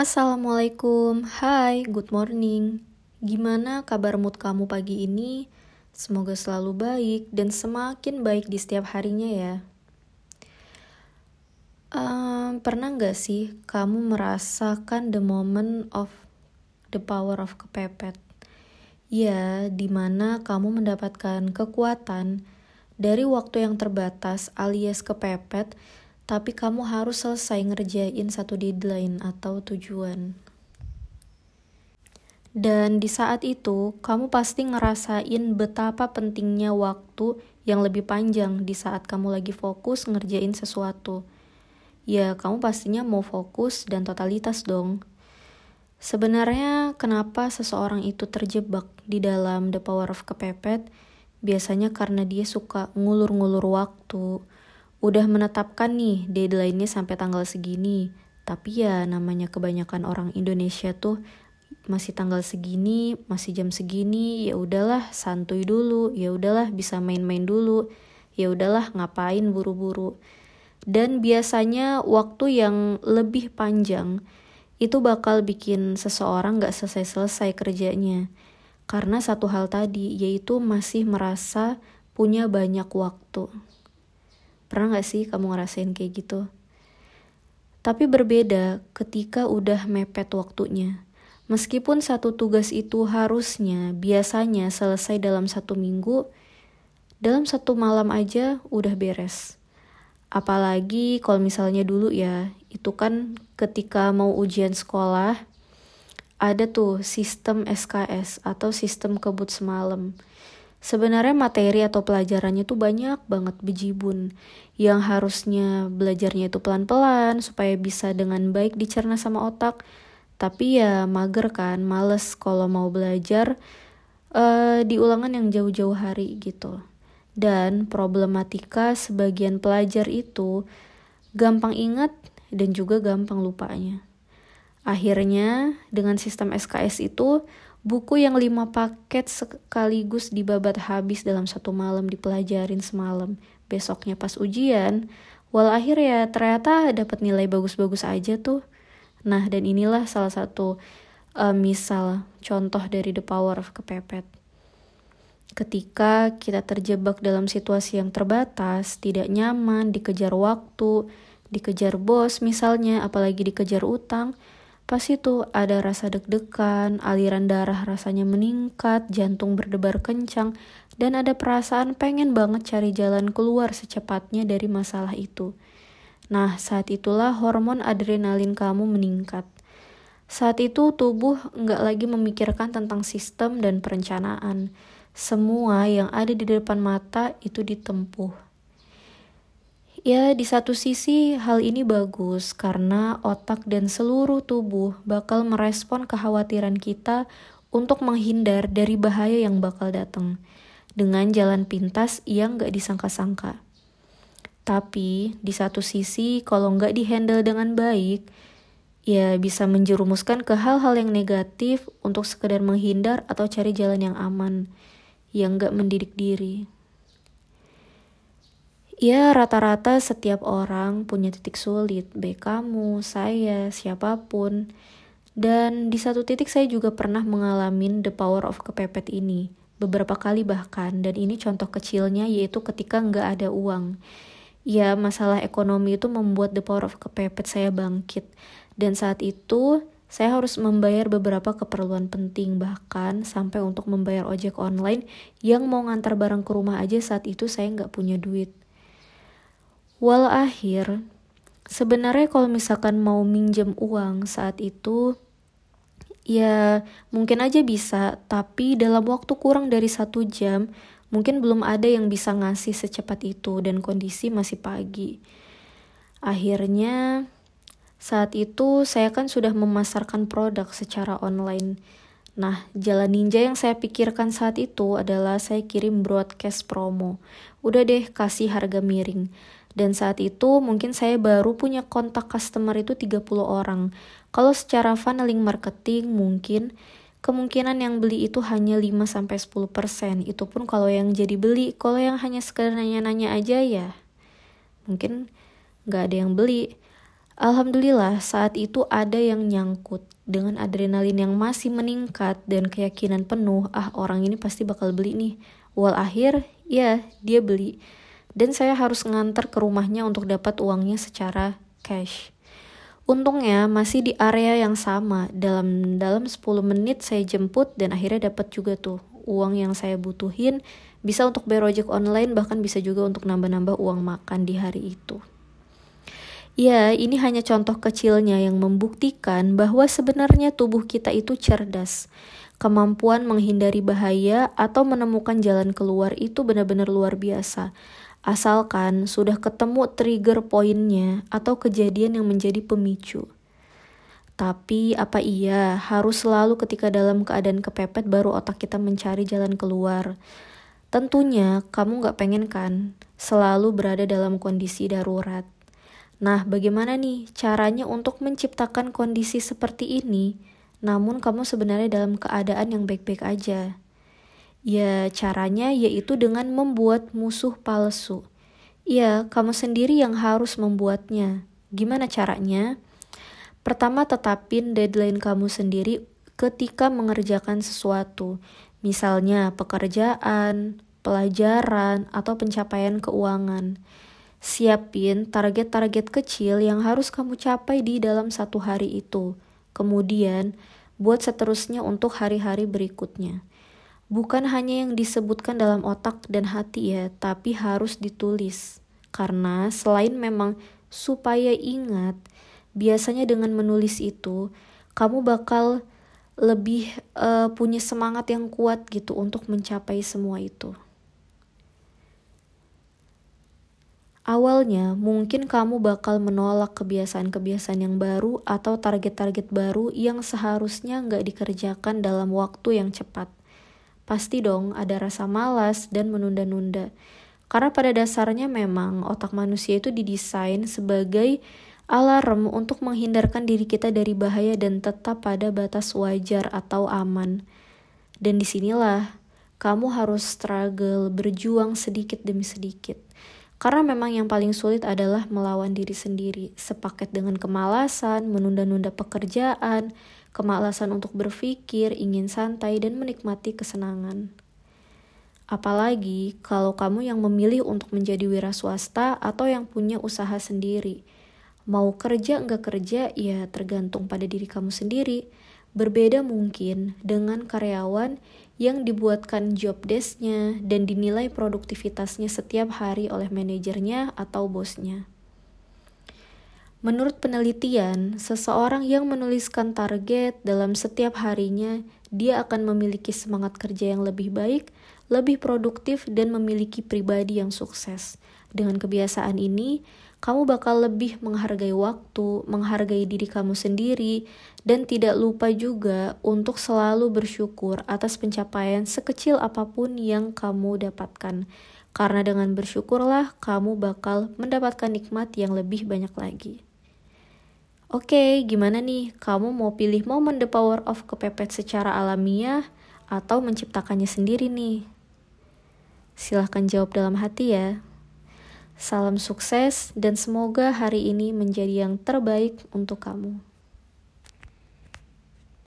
Assalamualaikum, hai, good morning. Gimana kabar mood kamu pagi ini? Semoga selalu baik dan semakin baik di setiap harinya ya. Um, pernah gak sih kamu merasakan the moment of the power of kepepet? Ya, di mana kamu mendapatkan kekuatan dari waktu yang terbatas alias kepepet tapi kamu harus selesai ngerjain satu deadline atau tujuan. Dan di saat itu, kamu pasti ngerasain betapa pentingnya waktu yang lebih panjang di saat kamu lagi fokus ngerjain sesuatu. Ya, kamu pastinya mau fokus dan totalitas dong. Sebenarnya, kenapa seseorang itu terjebak di dalam The Power of Kepepet? Biasanya karena dia suka ngulur-ngulur waktu, udah menetapkan nih deadline-nya sampai tanggal segini. Tapi ya namanya kebanyakan orang Indonesia tuh masih tanggal segini, masih jam segini, ya udahlah santuy dulu, ya udahlah bisa main-main dulu, ya udahlah ngapain buru-buru. Dan biasanya waktu yang lebih panjang itu bakal bikin seseorang gak selesai-selesai kerjanya. Karena satu hal tadi, yaitu masih merasa punya banyak waktu. Pernah gak sih kamu ngerasain kayak gitu? Tapi berbeda ketika udah mepet waktunya. Meskipun satu tugas itu harusnya biasanya selesai dalam satu minggu, dalam satu malam aja udah beres. Apalagi kalau misalnya dulu ya, itu kan ketika mau ujian sekolah, ada tuh sistem SKS atau sistem kebut semalam Sebenarnya materi atau pelajarannya tuh banyak banget bejibun yang harusnya belajarnya itu pelan-pelan supaya bisa dengan baik dicerna sama otak. Tapi ya mager kan, males kalau mau belajar uh, di ulangan yang jauh-jauh hari gitu. Dan problematika sebagian pelajar itu gampang ingat dan juga gampang lupanya. Akhirnya dengan sistem SKS itu Buku yang lima paket sekaligus dibabat habis dalam satu malam dipelajarin semalam. Besoknya pas ujian, akhir ya ternyata dapat nilai bagus-bagus aja tuh. Nah dan inilah salah satu uh, misal contoh dari the power of kepepet. Ketika kita terjebak dalam situasi yang terbatas, tidak nyaman, dikejar waktu, dikejar bos misalnya, apalagi dikejar utang, Pas itu ada rasa deg-degan, aliran darah rasanya meningkat, jantung berdebar kencang, dan ada perasaan pengen banget cari jalan keluar secepatnya dari masalah itu. Nah, saat itulah hormon adrenalin kamu meningkat. Saat itu tubuh nggak lagi memikirkan tentang sistem dan perencanaan. Semua yang ada di depan mata itu ditempuh. Ya, di satu sisi hal ini bagus karena otak dan seluruh tubuh bakal merespon kekhawatiran kita untuk menghindar dari bahaya yang bakal datang dengan jalan pintas yang gak disangka-sangka. Tapi di satu sisi kalau nggak dihandle dengan baik, ya bisa menjerumuskan ke hal-hal yang negatif untuk sekedar menghindar atau cari jalan yang aman, yang gak mendidik diri. Ya, rata-rata setiap orang punya titik sulit, baik kamu, saya, siapa pun. Dan di satu titik saya juga pernah mengalami the power of kepepet ini. Beberapa kali bahkan, dan ini contoh kecilnya yaitu ketika nggak ada uang. Ya, masalah ekonomi itu membuat the power of kepepet saya bangkit. Dan saat itu, saya harus membayar beberapa keperluan penting bahkan sampai untuk membayar ojek online yang mau ngantar barang ke rumah aja saat itu saya nggak punya duit. Wal akhir, sebenarnya kalau misalkan mau minjem uang saat itu, ya mungkin aja bisa, tapi dalam waktu kurang dari satu jam, mungkin belum ada yang bisa ngasih secepat itu dan kondisi masih pagi. Akhirnya, saat itu saya kan sudah memasarkan produk secara online. Nah, jalan ninja yang saya pikirkan saat itu adalah saya kirim broadcast promo. Udah deh, kasih harga miring dan saat itu mungkin saya baru punya kontak customer itu 30 orang. Kalau secara funneling marketing mungkin kemungkinan yang beli itu hanya 5 sampai 10%. Itu pun kalau yang jadi beli, kalau yang hanya sekedar nanya-nanya aja ya mungkin nggak ada yang beli. Alhamdulillah saat itu ada yang nyangkut dengan adrenalin yang masih meningkat dan keyakinan penuh, ah orang ini pasti bakal beli nih. Wal akhir, ya dia beli. Dan saya harus nganter ke rumahnya untuk dapat uangnya secara cash. Untungnya masih di area yang sama. Dalam dalam 10 menit saya jemput dan akhirnya dapat juga tuh uang yang saya butuhin. Bisa untuk bayar online bahkan bisa juga untuk nambah-nambah uang makan di hari itu. Ya, ini hanya contoh kecilnya yang membuktikan bahwa sebenarnya tubuh kita itu cerdas. Kemampuan menghindari bahaya atau menemukan jalan keluar itu benar-benar luar biasa. Asalkan sudah ketemu trigger poinnya atau kejadian yang menjadi pemicu. Tapi apa iya harus selalu ketika dalam keadaan kepepet baru otak kita mencari jalan keluar? Tentunya kamu gak pengen kan selalu berada dalam kondisi darurat. Nah, bagaimana nih caranya untuk menciptakan kondisi seperti ini, namun kamu sebenarnya dalam keadaan yang baik-baik aja? Ya, caranya yaitu dengan membuat musuh palsu. Ya, kamu sendiri yang harus membuatnya. Gimana caranya? Pertama, tetapin deadline kamu sendiri ketika mengerjakan sesuatu, misalnya pekerjaan, pelajaran, atau pencapaian keuangan. Siapin target-target kecil yang harus kamu capai di dalam satu hari itu. Kemudian, buat seterusnya untuk hari-hari berikutnya. Bukan hanya yang disebutkan dalam otak dan hati ya, tapi harus ditulis. Karena selain memang supaya ingat, biasanya dengan menulis itu, kamu bakal lebih uh, punya semangat yang kuat gitu untuk mencapai semua itu. Awalnya, mungkin kamu bakal menolak kebiasaan-kebiasaan yang baru atau target-target baru yang seharusnya nggak dikerjakan dalam waktu yang cepat. Pasti dong ada rasa malas dan menunda-nunda. Karena pada dasarnya memang otak manusia itu didesain sebagai alarm untuk menghindarkan diri kita dari bahaya dan tetap pada batas wajar atau aman. Dan di sinilah kamu harus struggle, berjuang sedikit demi sedikit karena memang yang paling sulit adalah melawan diri sendiri, sepaket dengan kemalasan, menunda-nunda pekerjaan, kemalasan untuk berpikir, ingin santai, dan menikmati kesenangan. Apalagi kalau kamu yang memilih untuk menjadi wira swasta atau yang punya usaha sendiri. Mau kerja nggak kerja, ya tergantung pada diri kamu sendiri. Berbeda mungkin dengan karyawan yang dibuatkan job desknya dan dinilai produktivitasnya setiap hari oleh manajernya atau bosnya. Menurut penelitian, seseorang yang menuliskan target dalam setiap harinya, dia akan memiliki semangat kerja yang lebih baik, lebih produktif, dan memiliki pribadi yang sukses. Dengan kebiasaan ini, kamu bakal lebih menghargai waktu, menghargai diri kamu sendiri, dan tidak lupa juga untuk selalu bersyukur atas pencapaian sekecil apa pun yang kamu dapatkan. Karena dengan bersyukurlah kamu bakal mendapatkan nikmat yang lebih banyak lagi. Oke, gimana nih? Kamu mau pilih momen the power of kepepet secara alamiah atau menciptakannya sendiri nih? Silahkan jawab dalam hati ya. Salam sukses dan semoga hari ini menjadi yang terbaik untuk kamu.